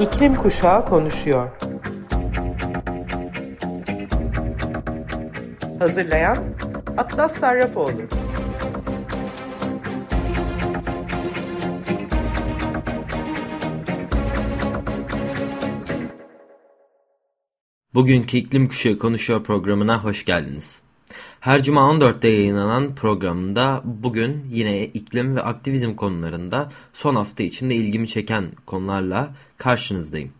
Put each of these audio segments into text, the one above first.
İklim Kuşağı konuşuyor. Hazırlayan Atlas Sarrafoğlu. Bugünkü İklim Kuşağı Konuşuyor programına hoş geldiniz. Her cuma 14'te yayınlanan programında bugün yine iklim ve aktivizm konularında son hafta içinde ilgimi çeken konularla karşınızdayım.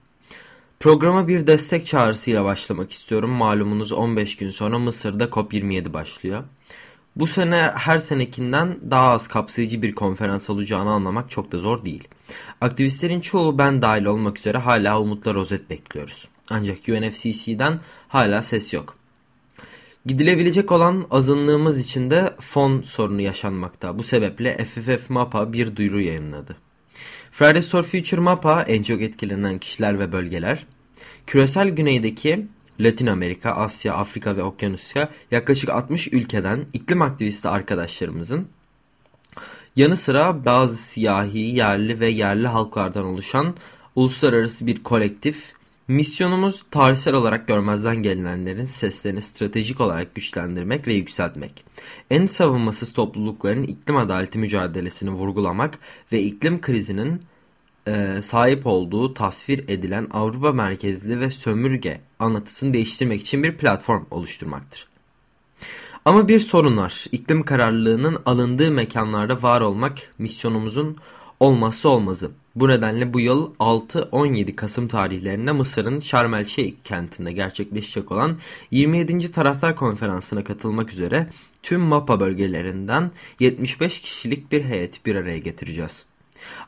Programa bir destek çağrısıyla başlamak istiyorum. Malumunuz 15 gün sonra Mısır'da COP27 başlıyor. Bu sene her senekinden daha az kapsayıcı bir konferans olacağını anlamak çok da zor değil. Aktivistlerin çoğu ben dahil olmak üzere hala umutla rozet bekliyoruz. Ancak UNFCC'den hala ses yok. Gidilebilecek olan azınlığımız için de fon sorunu yaşanmakta. Bu sebeple FFF MAPA bir duyuru yayınladı. Fridays for Future MAPA en çok etkilenen kişiler ve bölgeler. Küresel güneydeki Latin Amerika, Asya, Afrika ve Okyanusya yaklaşık 60 ülkeden iklim aktivisti arkadaşlarımızın yanı sıra bazı siyahi, yerli ve yerli halklardan oluşan uluslararası bir kolektif Misyonumuz tarihsel olarak görmezden gelinenlerin seslerini stratejik olarak güçlendirmek ve yükseltmek. En savunmasız toplulukların iklim adaleti mücadelesini vurgulamak ve iklim krizinin e, sahip olduğu tasvir edilen Avrupa merkezli ve sömürge anlatısını değiştirmek için bir platform oluşturmaktır. Ama bir sorun var. İklim kararlılığının alındığı mekanlarda var olmak misyonumuzun olmazsa olmazı. Bu nedenle bu yıl 6-17 Kasım tarihlerinde Mısır'ın Şarm el Şeyh kentinde gerçekleşecek olan 27. Taraftar Konferansı'na katılmak üzere tüm MAPA bölgelerinden 75 kişilik bir heyet bir araya getireceğiz.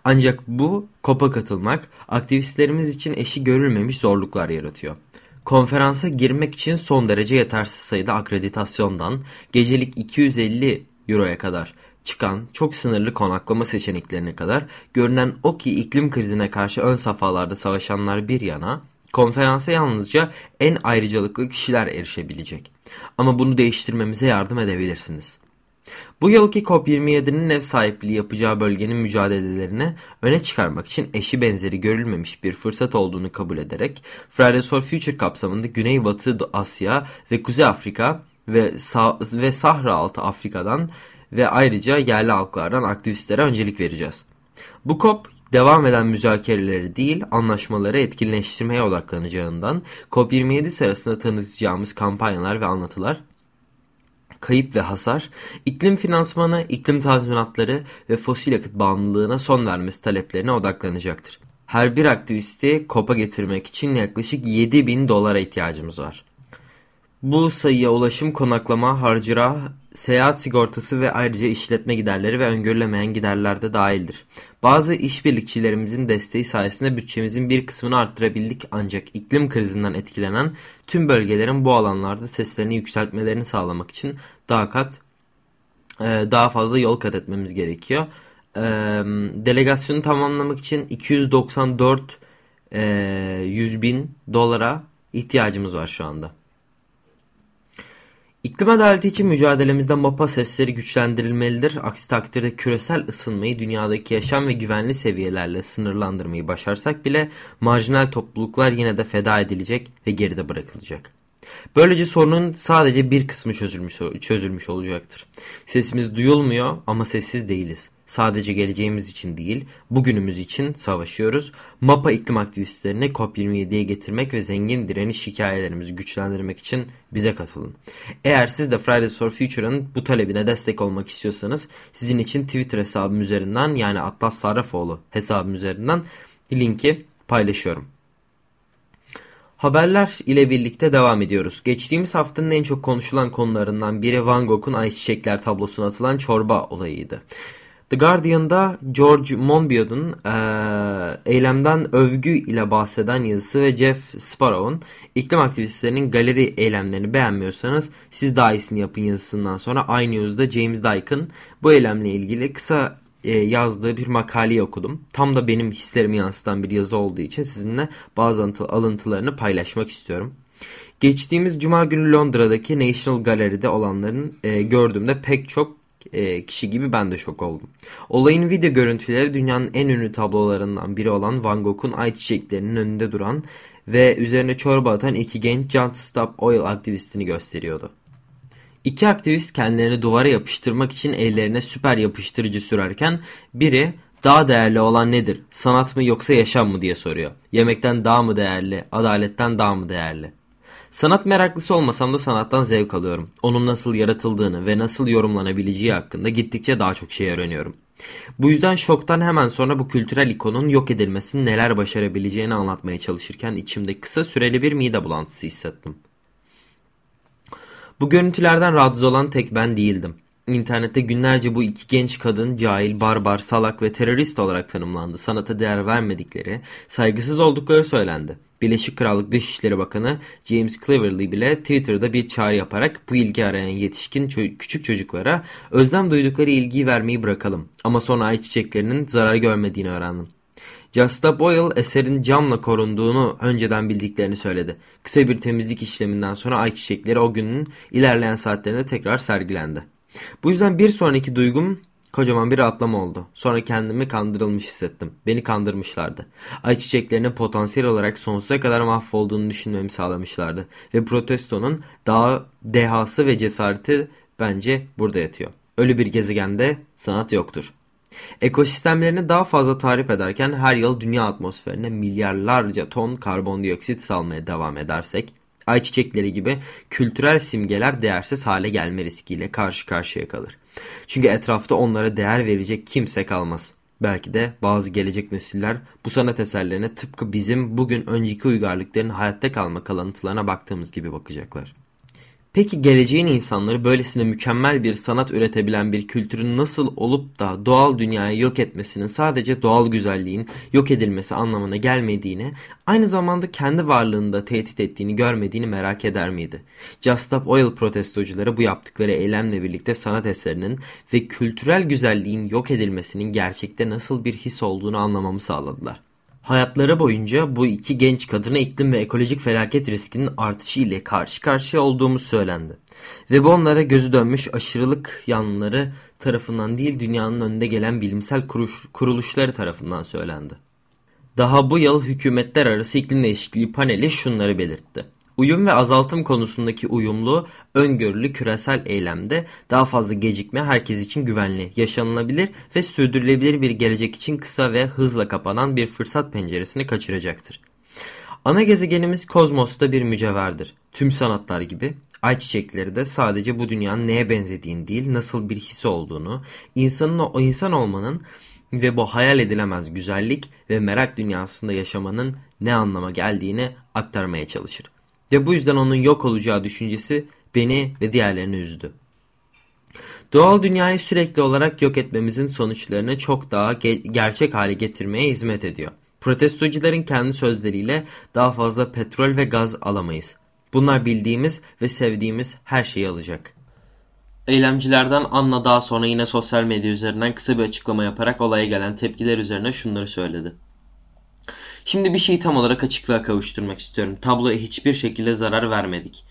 Ancak bu kopa katılmak aktivistlerimiz için eşi görülmemiş zorluklar yaratıyor. Konferansa girmek için son derece yetersiz sayıda akreditasyondan gecelik 250 euroya kadar çıkan çok sınırlı konaklama seçeneklerine kadar görünen o ki iklim krizine karşı ön safhalarda savaşanlar bir yana konferansa yalnızca en ayrıcalıklı kişiler erişebilecek. Ama bunu değiştirmemize yardım edebilirsiniz. Bu yılki COP27'nin ev sahipliği yapacağı bölgenin mücadelelerini öne çıkarmak için eşi benzeri görülmemiş bir fırsat olduğunu kabul ederek Fridays for Future kapsamında Güneybatı Asya ve Kuzey Afrika ve, Sah ve Sahra Altı Afrika'dan ve ayrıca yerli halklardan aktivistlere öncelik vereceğiz. Bu COP devam eden müzakereleri değil anlaşmaları etkinleştirmeye odaklanacağından COP27 sırasında tanıtacağımız kampanyalar ve anlatılar kayıp ve hasar, iklim finansmanı, iklim tazminatları ve fosil yakıt bağımlılığına son vermesi taleplerine odaklanacaktır. Her bir aktivisti COP'a getirmek için yaklaşık 7 bin dolara ihtiyacımız var. Bu sayıya ulaşım, konaklama, harcıra, seyahat sigortası ve ayrıca işletme giderleri ve öngörülemeyen giderler de dahildir. Bazı işbirlikçilerimizin desteği sayesinde bütçemizin bir kısmını arttırabildik ancak iklim krizinden etkilenen tüm bölgelerin bu alanlarda seslerini yükseltmelerini sağlamak için daha kat e, daha fazla yol kat etmemiz gerekiyor. E, delegasyonu tamamlamak için 294 100 e, bin dolara ihtiyacımız var şu anda. İklim adaleti için mücadelemizde MAPA sesleri güçlendirilmelidir. Aksi takdirde küresel ısınmayı dünyadaki yaşam ve güvenli seviyelerle sınırlandırmayı başarsak bile marjinal topluluklar yine de feda edilecek ve geride bırakılacak. Böylece sorunun sadece bir kısmı çözülmüş, çözülmüş olacaktır. Sesimiz duyulmuyor ama sessiz değiliz. Sadece geleceğimiz için değil, bugünümüz için savaşıyoruz. MAPA iklim aktivistlerini COP27'ye getirmek ve zengin direniş hikayelerimizi güçlendirmek için bize katılın. Eğer siz de Fridays for Future'ın bu talebine destek olmak istiyorsanız sizin için Twitter hesabım üzerinden yani Atlas Sarrafoğlu hesabım üzerinden linki paylaşıyorum. Haberler ile birlikte devam ediyoruz. Geçtiğimiz haftanın en çok konuşulan konularından biri Van Gogh'un Ayçiçekler tablosuna atılan çorba olayıydı. The Guardian'da George Monbiot'un e, eylemden övgü ile bahseden yazısı ve Jeff Sparrow'un iklim aktivistlerinin galeri eylemlerini beğenmiyorsanız siz daha iyisini yapın yazısından sonra iNews'da James Dyke'ın bu eylemle ilgili kısa e, yazdığı bir makaleyi okudum. Tam da benim hislerimi yansıtan bir yazı olduğu için sizinle bazı alıntılarını paylaşmak istiyorum. Geçtiğimiz cuma günü Londra'daki National Gallery'de olanların e, gördüğümde pek çok kişi gibi ben de şok oldum. Olayın video görüntüleri dünyanın en ünlü tablolarından biri olan Van Gogh'un ayçiçeklerinin önünde duran ve üzerine çorba atan iki genç Just Stop Oil aktivistini gösteriyordu. İki aktivist kendilerini duvara yapıştırmak için ellerine süper yapıştırıcı sürerken biri daha değerli olan nedir? Sanat mı yoksa yaşam mı diye soruyor. Yemekten daha mı değerli, adaletten daha mı değerli? Sanat meraklısı olmasam da sanattan zevk alıyorum. Onun nasıl yaratıldığını ve nasıl yorumlanabileceği hakkında gittikçe daha çok şey öğreniyorum. Bu yüzden şoktan hemen sonra bu kültürel ikonun yok edilmesinin neler başarabileceğini anlatmaya çalışırken içimde kısa süreli bir mide bulantısı hissettim. Bu görüntülerden rahatsız olan tek ben değildim. İnternette günlerce bu iki genç kadın cahil, barbar, salak ve terörist olarak tanımlandı. Sanata değer vermedikleri, saygısız oldukları söylendi. Birleşik Krallık Dışişleri Bakanı James Cleverly bile Twitter'da bir çağrı yaparak bu ilgi arayan yetişkin ço küçük çocuklara özlem duydukları ilgiyi vermeyi bırakalım. Ama sonra ayçiçeklerinin zarar görmediğini öğrendim. Justa Boyle eserin camla korunduğunu önceden bildiklerini söyledi. Kısa bir temizlik işleminden sonra ayçiçekleri o günün ilerleyen saatlerinde tekrar sergilendi. Bu yüzden bir sonraki duygum kocaman bir atlama oldu. Sonra kendimi kandırılmış hissettim. Beni kandırmışlardı. Ayçiçeklerinin potansiyel olarak sonsuza kadar mahvolduğunu düşünmemi sağlamışlardı. Ve protestonun daha dehası ve cesareti bence burada yatıyor. Ölü bir gezegende sanat yoktur. Ekosistemlerini daha fazla tarif ederken her yıl dünya atmosferine milyarlarca ton karbondioksit salmaya devam edersek ayçiçekleri gibi kültürel simgeler değersiz hale gelme riskiyle karşı karşıya kalır. Çünkü etrafta onlara değer verecek kimse kalmaz. Belki de bazı gelecek nesiller bu sanat eserlerine tıpkı bizim bugün önceki uygarlıkların hayatta kalma kalıntılarına baktığımız gibi bakacaklar. Peki geleceğin insanları böylesine mükemmel bir sanat üretebilen bir kültürün nasıl olup da doğal dünyayı yok etmesinin sadece doğal güzelliğin yok edilmesi anlamına gelmediğini, aynı zamanda kendi varlığını da tehdit ettiğini görmediğini merak eder miydi? Just Stop Oil protestocuları bu yaptıkları eylemle birlikte sanat eserinin ve kültürel güzelliğin yok edilmesinin gerçekte nasıl bir his olduğunu anlamamı sağladılar. Hayatları boyunca bu iki genç kadına iklim ve ekolojik felaket riskinin artışı ile karşı karşıya olduğumuz söylendi. Ve bu onlara gözü dönmüş aşırılık yanlıları tarafından değil dünyanın önünde gelen bilimsel kuruluşları tarafından söylendi. Daha bu yıl hükümetler arası iklim değişikliği paneli şunları belirtti. Uyum ve azaltım konusundaki uyumlu, öngörülü küresel eylemde daha fazla gecikme herkes için güvenli, yaşanılabilir ve sürdürülebilir bir gelecek için kısa ve hızla kapanan bir fırsat penceresini kaçıracaktır. Ana gezegenimiz kozmosta bir mücevherdir. Tüm sanatlar gibi ayçiçekleri de sadece bu dünyanın neye benzediğini değil, nasıl bir his olduğunu, insanın o insan olmanın ve bu hayal edilemez güzellik ve merak dünyasında yaşamanın ne anlama geldiğini aktarmaya çalışır. Ve bu yüzden onun yok olacağı düşüncesi beni ve diğerlerini üzdü. Doğal dünyayı sürekli olarak yok etmemizin sonuçlarını çok daha ge gerçek hale getirmeye hizmet ediyor. Protestocuların kendi sözleriyle daha fazla petrol ve gaz alamayız. Bunlar bildiğimiz ve sevdiğimiz her şeyi alacak. Eylemcilerden Anna daha sonra yine sosyal medya üzerinden kısa bir açıklama yaparak olaya gelen tepkiler üzerine şunları söyledi. Şimdi bir şeyi tam olarak açıklığa kavuşturmak istiyorum. Tabloya hiçbir şekilde zarar vermedik.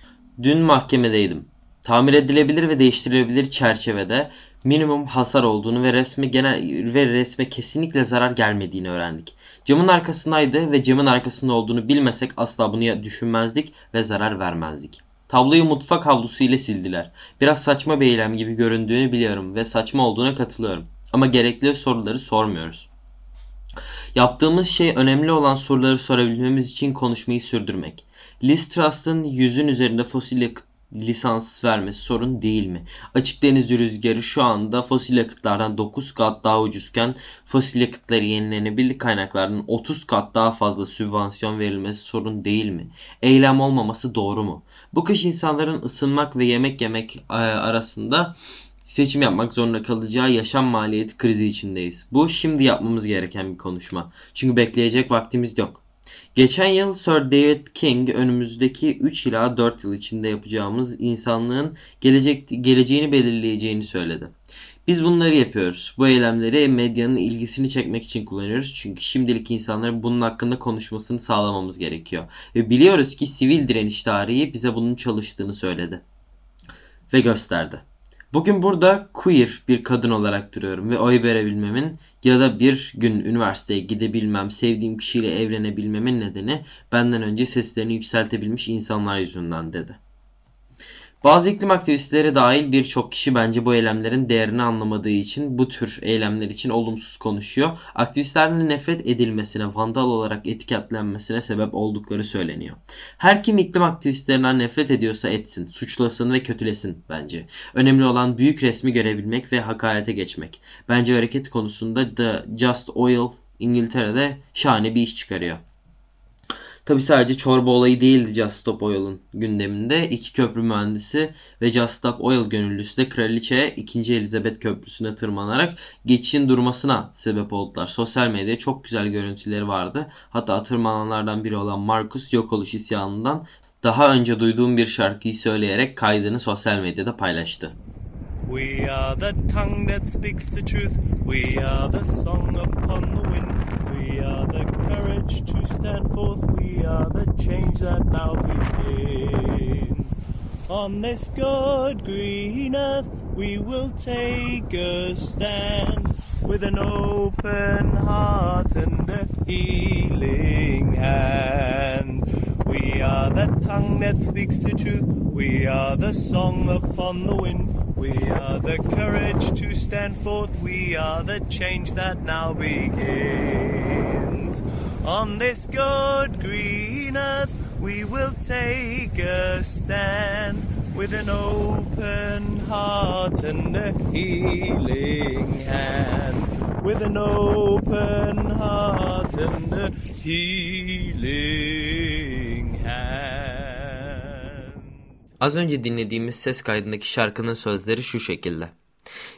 Dün mahkemedeydim. Tamir edilebilir ve değiştirilebilir çerçevede minimum hasar olduğunu ve resme genel ve resme kesinlikle zarar gelmediğini öğrendik. Camın arkasındaydı ve camın arkasında olduğunu bilmesek asla bunu düşünmezdik ve zarar vermezdik. Tabloyu mutfak havlusu ile sildiler. Biraz saçma bir eylem gibi göründüğünü biliyorum ve saçma olduğuna katılıyorum. Ama gerekli soruları sormuyoruz. Yaptığımız şey önemli olan soruları sorabilmemiz için konuşmayı sürdürmek. Liz Truss'ın yüzün üzerinde fosil yakıt lisans vermesi sorun değil mi? Açık deniz rüzgarı şu anda fosil yakıtlardan 9 kat daha ucuzken fosil yakıtları yenilenebilir kaynaklardan 30 kat daha fazla sübvansiyon verilmesi sorun değil mi? Eylem olmaması doğru mu? Bu kış insanların ısınmak ve yemek yemek e, arasında seçim yapmak zorunda kalacağı yaşam maliyeti krizi içindeyiz. Bu şimdi yapmamız gereken bir konuşma. Çünkü bekleyecek vaktimiz yok. Geçen yıl Sir David King önümüzdeki 3 ila 4 yıl içinde yapacağımız insanlığın gelecek, geleceğini belirleyeceğini söyledi. Biz bunları yapıyoruz. Bu eylemleri medyanın ilgisini çekmek için kullanıyoruz. Çünkü şimdilik insanların bunun hakkında konuşmasını sağlamamız gerekiyor. Ve biliyoruz ki sivil direniş tarihi bize bunun çalıştığını söyledi. Ve gösterdi. Bugün burada queer bir kadın olarak duruyorum ve oy verebilmemin ya da bir gün üniversiteye gidebilmem, sevdiğim kişiyle evlenebilmemin nedeni benden önce seslerini yükseltebilmiş insanlar yüzünden dedi. Bazı iklim aktivistleri dahil birçok kişi bence bu eylemlerin değerini anlamadığı için bu tür eylemler için olumsuz konuşuyor. Aktivistlerden nefret edilmesine, vandal olarak etiketlenmesine sebep oldukları söyleniyor. Her kim iklim aktivistlerinden nefret ediyorsa etsin, suçlasın ve kötülesin bence. Önemli olan büyük resmi görebilmek ve hakarete geçmek. Bence hareket konusunda The Just Oil İngiltere'de şahane bir iş çıkarıyor. Tabi sadece çorba olayı değildi Just Stop Oil'ın gündeminde. İki köprü mühendisi ve Just Stop Oil gönüllüsü de kraliçe 2. Elizabeth Köprüsü'ne tırmanarak geçişin durmasına sebep oldular. Sosyal medyada çok güzel görüntüleri vardı. Hatta tırmananlardan biri olan Marcus yok oluş isyanından daha önce duyduğum bir şarkıyı söyleyerek kaydını sosyal medyada paylaştı. We are the tongue that speaks the truth. We are the song upon the wind. Courage to stand forth, we are the change that now begins. On this good green earth, we will take a stand with an open heart and a healing hand. We are the tongue that speaks the truth, we are the song upon the wind. We are the courage to stand forth, we are the change that now begins. On this good green earth we will take a stand with an open heart and a healing hand. With an open heart and a healing hand. Az önce dinlediğimiz ses kaydındaki şarkının sözleri şu şekilde.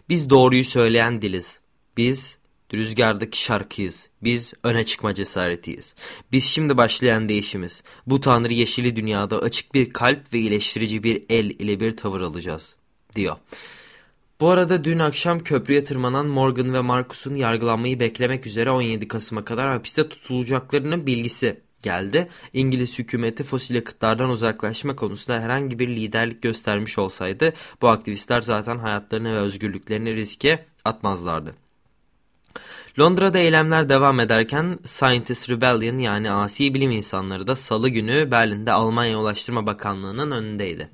Biz doğruyu söyleyen diliz. Biz Rüzgardaki şarkıyız. Biz öne çıkma cesaretiyiz. Biz şimdi başlayan değişimiz. Bu tanrı yeşili dünyada açık bir kalp ve iyileştirici bir el ile bir tavır alacağız. Diyor. Bu arada dün akşam köprüye tırmanan Morgan ve Marcus'un yargılanmayı beklemek üzere 17 Kasım'a kadar hapiste tutulacaklarının bilgisi geldi. İngiliz hükümeti fosil yakıtlardan uzaklaşma konusunda herhangi bir liderlik göstermiş olsaydı bu aktivistler zaten hayatlarını ve özgürlüklerini riske atmazlardı. Londra'da eylemler devam ederken Scientist Rebellion yani asi bilim insanları da salı günü Berlin'de Almanya Ulaştırma Bakanlığı'nın önündeydi.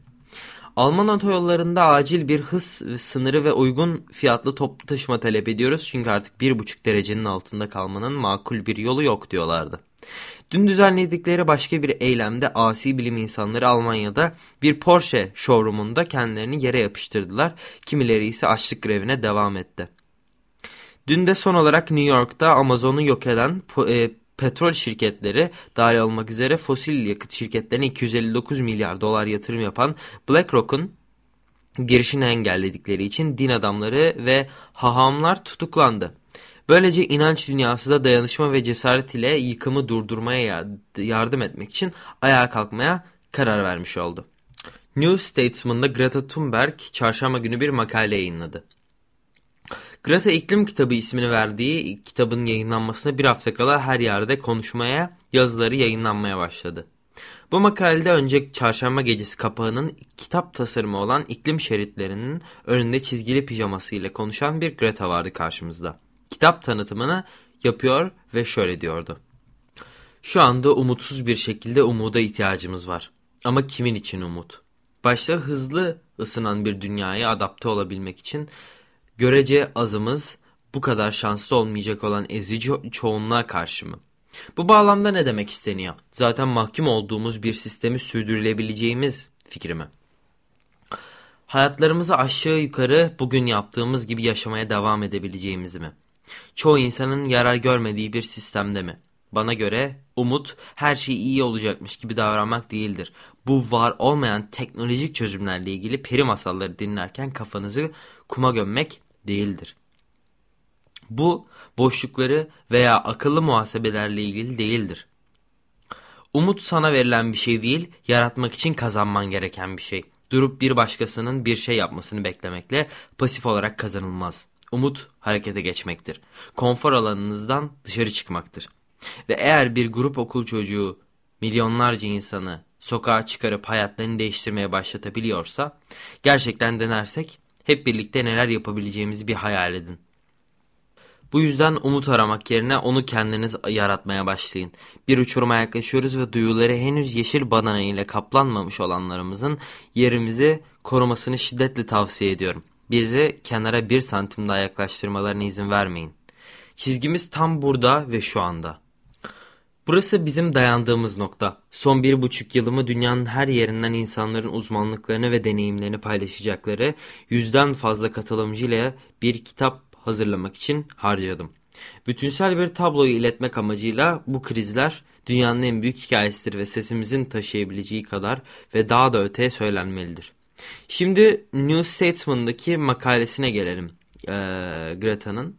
Alman otoyollarında acil bir hız sınırı ve uygun fiyatlı toplu taşıma talep ediyoruz. Çünkü artık 1,5 derecenin altında kalmanın makul bir yolu yok diyorlardı. Dün düzenledikleri başka bir eylemde asi bilim insanları Almanya'da bir Porsche showroomunda kendilerini yere yapıştırdılar. Kimileri ise açlık grevine devam etti. Dün de son olarak New York'ta Amazon'u yok eden e, petrol şirketleri dahil olmak üzere fosil yakıt şirketlerine 259 milyar dolar yatırım yapan BlackRock'un girişini engelledikleri için din adamları ve hahamlar tutuklandı. Böylece inanç dünyası da dayanışma ve cesaret ile yıkımı durdurmaya yardım etmek için ayağa kalkmaya karar vermiş oldu. New Statesman'da Greta Thunberg çarşamba günü bir makale yayınladı. Greta İklim Kitabı ismini verdiği kitabın yayınlanmasına bir hafta kala her yerde konuşmaya, yazıları yayınlanmaya başladı. Bu makalede önce çarşamba gecesi kapağının kitap tasarımı olan iklim şeritlerinin önünde çizgili pijaması ile konuşan bir Greta vardı karşımızda. Kitap tanıtımını yapıyor ve şöyle diyordu. Şu anda umutsuz bir şekilde umuda ihtiyacımız var. Ama kimin için umut? Başta hızlı ısınan bir dünyaya adapte olabilmek için görece azımız bu kadar şanslı olmayacak olan ezici çoğunluğa karşı mı? Bu bağlamda ne demek isteniyor? Zaten mahkum olduğumuz bir sistemi sürdürülebileceğimiz fikri mi? Hayatlarımızı aşağı yukarı bugün yaptığımız gibi yaşamaya devam edebileceğimiz mi? Çoğu insanın yarar görmediği bir sistemde mi? Bana göre umut her şey iyi olacakmış gibi davranmak değildir. Bu var olmayan teknolojik çözümlerle ilgili peri masalları dinlerken kafanızı kuma gömmek değildir. Bu boşlukları veya akıllı muhasebelerle ilgili değildir. Umut sana verilen bir şey değil, yaratmak için kazanman gereken bir şey. Durup bir başkasının bir şey yapmasını beklemekle pasif olarak kazanılmaz. Umut harekete geçmektir. Konfor alanınızdan dışarı çıkmaktır. Ve eğer bir grup okul çocuğu milyonlarca insanı sokağa çıkarıp hayatlarını değiştirmeye başlatabiliyorsa gerçekten denersek Hep birlikte neler yapabileceğimizi bir hayal edin. Bu yüzden umut aramak yerine onu kendiniz yaratmaya başlayın. Bir uçuruma yaklaşıyoruz ve duyuları henüz yeşil badana ile kaplanmamış olanlarımızın yerimizi korumasını şiddetle tavsiye ediyorum. Bizi kenara bir santim daha yaklaştırmalarına izin vermeyin. Çizgimiz tam burada ve şu anda. Burası bizim dayandığımız nokta. Son bir buçuk yılımı dünyanın her yerinden insanların uzmanlıklarını ve deneyimlerini paylaşacakları yüzden fazla katılımcı ile bir kitap hazırlamak için harcadım. Bütünsel bir tabloyu iletmek amacıyla bu krizler dünyanın en büyük hikayesidir ve sesimizin taşıyabileceği kadar ve daha da öteye söylenmelidir. Şimdi New Statesman'daki makalesine gelelim ee, Greta'nın.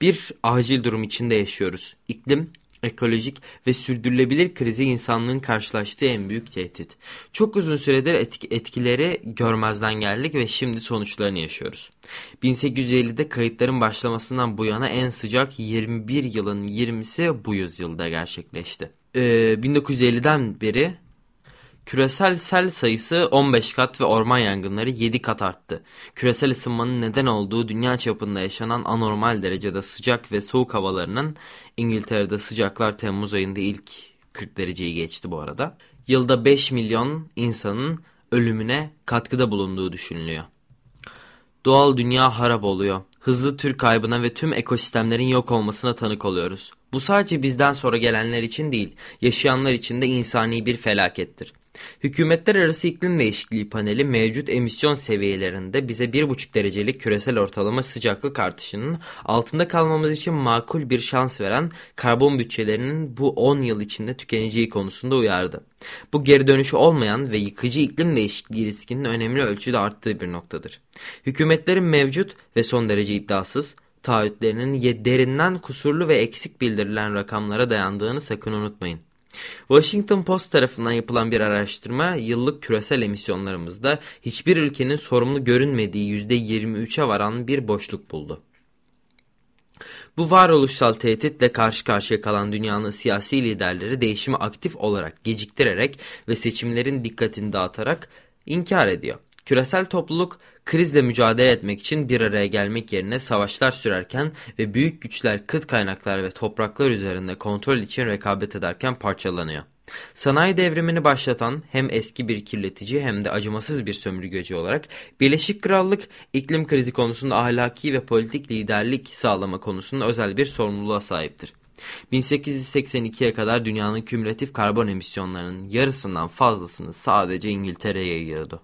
Bir acil durum içinde yaşıyoruz. İklim, ekolojik ve sürdürülebilir krizi insanlığın karşılaştığı en büyük tehdit. Çok uzun süredir etkileri görmezden geldik ve şimdi sonuçlarını yaşıyoruz. 1850'de kayıtların başlamasından bu yana en sıcak 21 yılın 20'si bu yüzyılda gerçekleşti. Ee, 1950'den beri Küresel sel sayısı 15 kat ve orman yangınları 7 kat arttı. Küresel ısınmanın neden olduğu dünya çapında yaşanan anormal derecede sıcak ve soğuk havalarının İngiltere'de sıcaklar Temmuz ayında ilk 40 dereceyi geçti bu arada. Yılda 5 milyon insanın ölümüne katkıda bulunduğu düşünülüyor. Doğal dünya harap oluyor. Hızlı tür kaybına ve tüm ekosistemlerin yok olmasına tanık oluyoruz. Bu sadece bizden sonra gelenler için değil, yaşayanlar için de insani bir felakettir. Hükümetler Arası İklim Değişikliği Paneli mevcut emisyon seviyelerinde bize 1,5 derecelik küresel ortalama sıcaklık artışının altında kalmamız için makul bir şans veren karbon bütçelerinin bu 10 yıl içinde tükeneceği konusunda uyardı. Bu geri dönüşü olmayan ve yıkıcı iklim değişikliği riskinin önemli ölçüde arttığı bir noktadır. Hükümetlerin mevcut ve son derece iddiasız taahhütlerinin derinden kusurlu ve eksik bildirilen rakamlara dayandığını sakın unutmayın. Washington Post tarafından yapılan bir araştırma yıllık küresel emisyonlarımızda hiçbir ülkenin sorumlu görünmediği %23'e varan bir boşluk buldu. Bu varoluşsal tehditle karşı karşıya kalan dünyanın siyasi liderleri değişimi aktif olarak geciktirerek ve seçimlerin dikkatini dağıtarak inkar ediyor. Küresel topluluk krizle mücadele etmek için bir araya gelmek yerine savaşlar sürerken ve büyük güçler kıt kaynaklar ve topraklar üzerinde kontrol için rekabet ederken parçalanıyor. Sanayi devrimini başlatan hem eski bir kirletici hem de acımasız bir sömürgeci olarak Birleşik Krallık iklim krizi konusunda ahlaki ve politik liderlik sağlama konusunda özel bir sorumluluğa sahiptir. 1882'ye kadar dünyanın kümülatif karbon emisyonlarının yarısından fazlasını sadece İngiltere'ye yayıyordu.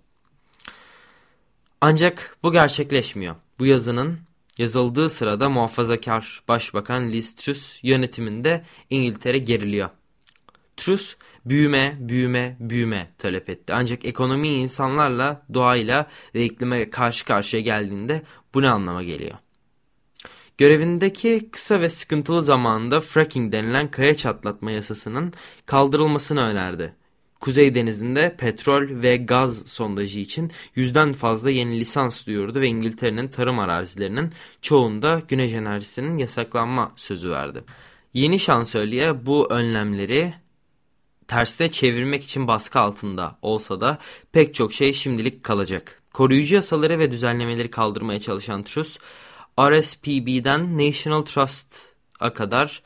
Ancak bu gerçekleşmiyor. Bu yazının yazıldığı sırada muhafazakar Başbakan Liz Truss yönetiminde İngiltere geriliyor. Truss büyüme, büyüme, büyüme talep etti. Ancak ekonomi insanlarla, doğayla ve iklime karşı karşıya geldiğinde bu ne anlama geliyor? Görevindeki kısa ve sıkıntılı zamanında fracking denilen kaya çatlatma yasasının kaldırılmasını önerdi. Kuzey Denizi'nde petrol ve gaz sondajı için yüzden fazla yeni lisans duyurdu ve İngiltere'nin tarım arazilerinin çoğunda güneş enerjisinin yasaklanma sözü verdi. Yeni şansölye bu önlemleri tersine çevirmek için baskı altında olsa da pek çok şey şimdilik kalacak. Koruyucu yasaları ve düzenlemeleri kaldırmaya çalışan Truss, RSPB'den National Trust'a kadar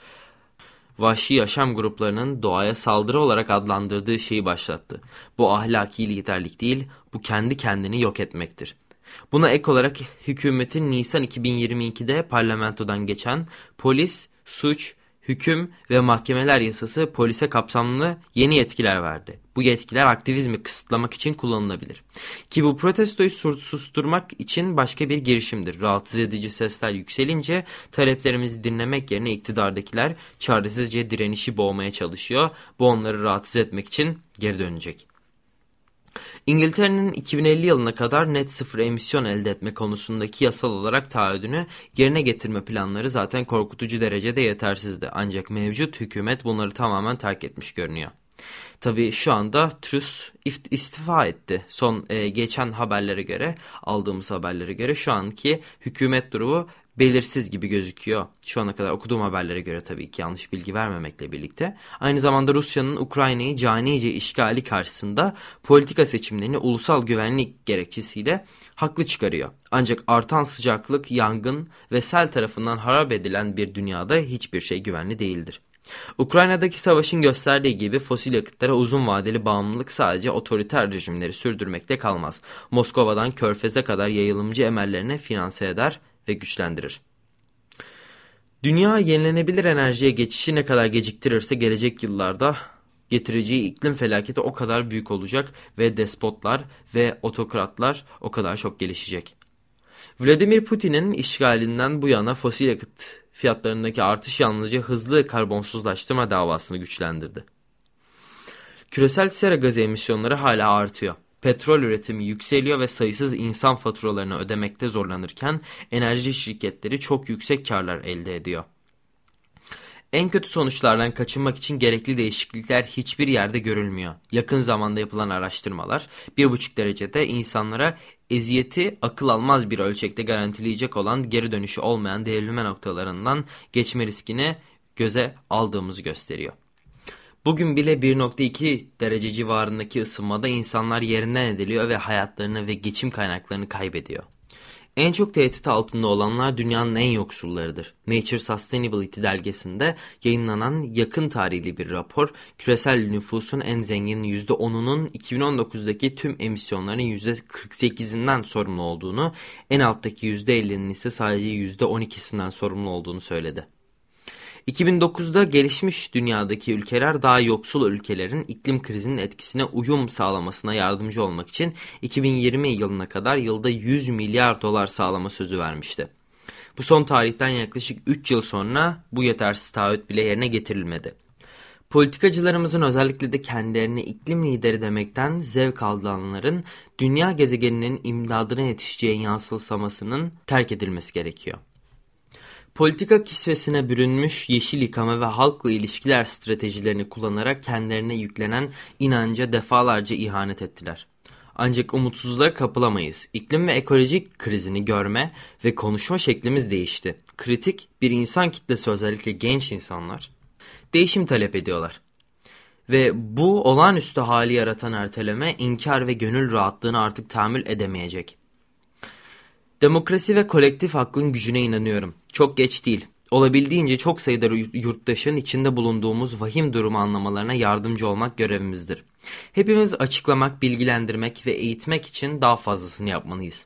vahşi yaşam gruplarının doğaya saldırı olarak adlandırdığı şeyi başlattı. Bu ahlaki liderlik değil, bu kendi kendini yok etmektir. Buna ek olarak hükümetin Nisan 2022'de parlamentodan geçen polis, suç, hüküm ve mahkemeler yasası polise kapsamlı yeni yetkiler verdi. Bu yetkiler aktivizmi kısıtlamak için kullanılabilir. Ki bu protestoyu susturmak için başka bir girişimdir. Rahatsız edici sesler yükselince taleplerimizi dinlemek yerine iktidardakiler çaresizce direnişi boğmaya çalışıyor. Bu onları rahatsız etmek için geri dönecek. İngiltere'nin 2050 yılına kadar net sıfır emisyon elde etme konusundaki yasal olarak taahhüdünü yerine getirme planları zaten korkutucu derecede yetersizdi. Ancak mevcut hükümet bunları tamamen terk etmiş görünüyor. Tabii şu anda Truss istifa etti. Son e, geçen haberlere göre, aldığımız haberlere göre şu anki hükümet durumu belirsiz gibi gözüküyor. Şu ana kadar okuduğum haberlere göre tabii ki yanlış bilgi vermemekle birlikte. Aynı zamanda Rusya'nın Ukrayna'yı canice işgali karşısında politika seçimlerini ulusal güvenlik gerekçesiyle haklı çıkarıyor. Ancak artan sıcaklık, yangın ve sel tarafından harap edilen bir dünyada hiçbir şey güvenli değildir. Ukrayna'daki savaşın gösterdiği gibi fosil yakıtlara uzun vadeli bağımlılık sadece otoriter rejimleri sürdürmekte kalmaz. Moskova'dan Körfez'e kadar yayılımcı emellerine finanse eder ve güçlendirir. Dünya yenilenebilir enerjiye geçişi ne kadar geciktirirse gelecek yıllarda getireceği iklim felaketi o kadar büyük olacak ve despotlar ve otokratlar o kadar çok gelişecek. Vladimir Putin'in işgalinden bu yana fosil yakıt fiyatlarındaki artış yalnızca hızlı karbonsuzlaştırma davasını güçlendirdi. Küresel sera gazı emisyonları hala artıyor. Petrol üretimi yükseliyor ve sayısız insan faturalarını ödemekte zorlanırken enerji şirketleri çok yüksek karlar elde ediyor. En kötü sonuçlardan kaçınmak için gerekli değişiklikler hiçbir yerde görülmüyor. Yakın zamanda yapılan araştırmalar 1,5 derecede insanlara eziyeti akıl almaz bir ölçekte garantileyecek olan geri dönüşü olmayan devrilme noktalarından geçme riskini göze aldığımızı gösteriyor. Bugün bile 1.2 derece civarındaki ısınmada insanlar yerinden ediliyor ve hayatlarını ve geçim kaynaklarını kaybediyor. En çok tehdit altında olanlar dünyanın en yoksullarıdır. Nature Sustainability dergisinde yayınlanan yakın tarihli bir rapor, küresel nüfusun en zengin %10'unun 2019'daki tüm emisyonların %48'inden sorumlu olduğunu, en alttaki %50'nin ise sadece %12'sinden sorumlu olduğunu söyledi. 2009'da gelişmiş dünyadaki ülkeler daha yoksul ülkelerin iklim krizinin etkisine uyum sağlamasına yardımcı olmak için 2020 yılına kadar yılda 100 milyar dolar sağlama sözü vermişti. Bu son tarihten yaklaşık 3 yıl sonra bu yetersiz taahhüt bile yerine getirilmedi. Politikacılarımızın özellikle de kendilerini iklim lideri demekten zevk alanların dünya gezegeninin imdadına yetişeceği yansılsamasının terk edilmesi gerekiyor. Politika kisvesine bürünmüş yeşil yıkama ve halkla ilişkiler stratejilerini kullanarak kendilerine yüklenen inanca defalarca ihanet ettiler. Ancak umutsuzluğa kapılamayız. İklim ve ekolojik krizini görme ve konuşma şeklimiz değişti. Kritik bir insan kitlesi özellikle genç insanlar değişim talep ediyorlar. Ve bu olağanüstü hali yaratan erteleme inkar ve gönül rahatlığını artık tahammül edemeyecek. Demokrasi ve kolektif aklın gücüne inanıyorum. Çok geç değil. Olabildiğince çok sayıda yurttaşın içinde bulunduğumuz vahim durumu anlamalarına yardımcı olmak görevimizdir. Hepimiz açıklamak, bilgilendirmek ve eğitmek için daha fazlasını yapmalıyız.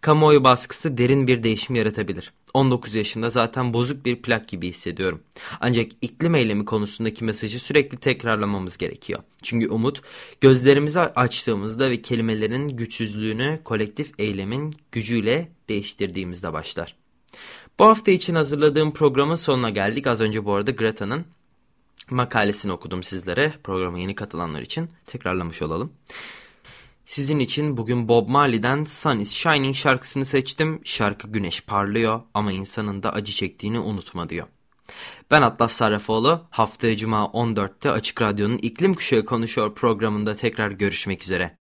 Kamuoyu baskısı derin bir değişim yaratabilir. 19 yaşında zaten bozuk bir plak gibi hissediyorum. Ancak iklim eylemi konusundaki mesajı sürekli tekrarlamamız gerekiyor. Çünkü umut gözlerimizi açtığımızda ve kelimelerin güçsüzlüğünü kolektif eylemin gücüyle değiştirdiğimizde başlar. Bu hafta için hazırladığım programın sonuna geldik. Az önce bu arada Greta'nın makalesini okudum sizlere. Programa yeni katılanlar için tekrarlamış olalım. Sizin için bugün Bob Marley'den Sun is Shining şarkısını seçtim. Şarkı güneş parlıyor ama insanın da acı çektiğini unutma diyor. Ben Atlas Sarrafoğlu. Haftaya Cuma 14'te Açık Radyo'nun İklim Kuşağı Konuşuyor programında tekrar görüşmek üzere.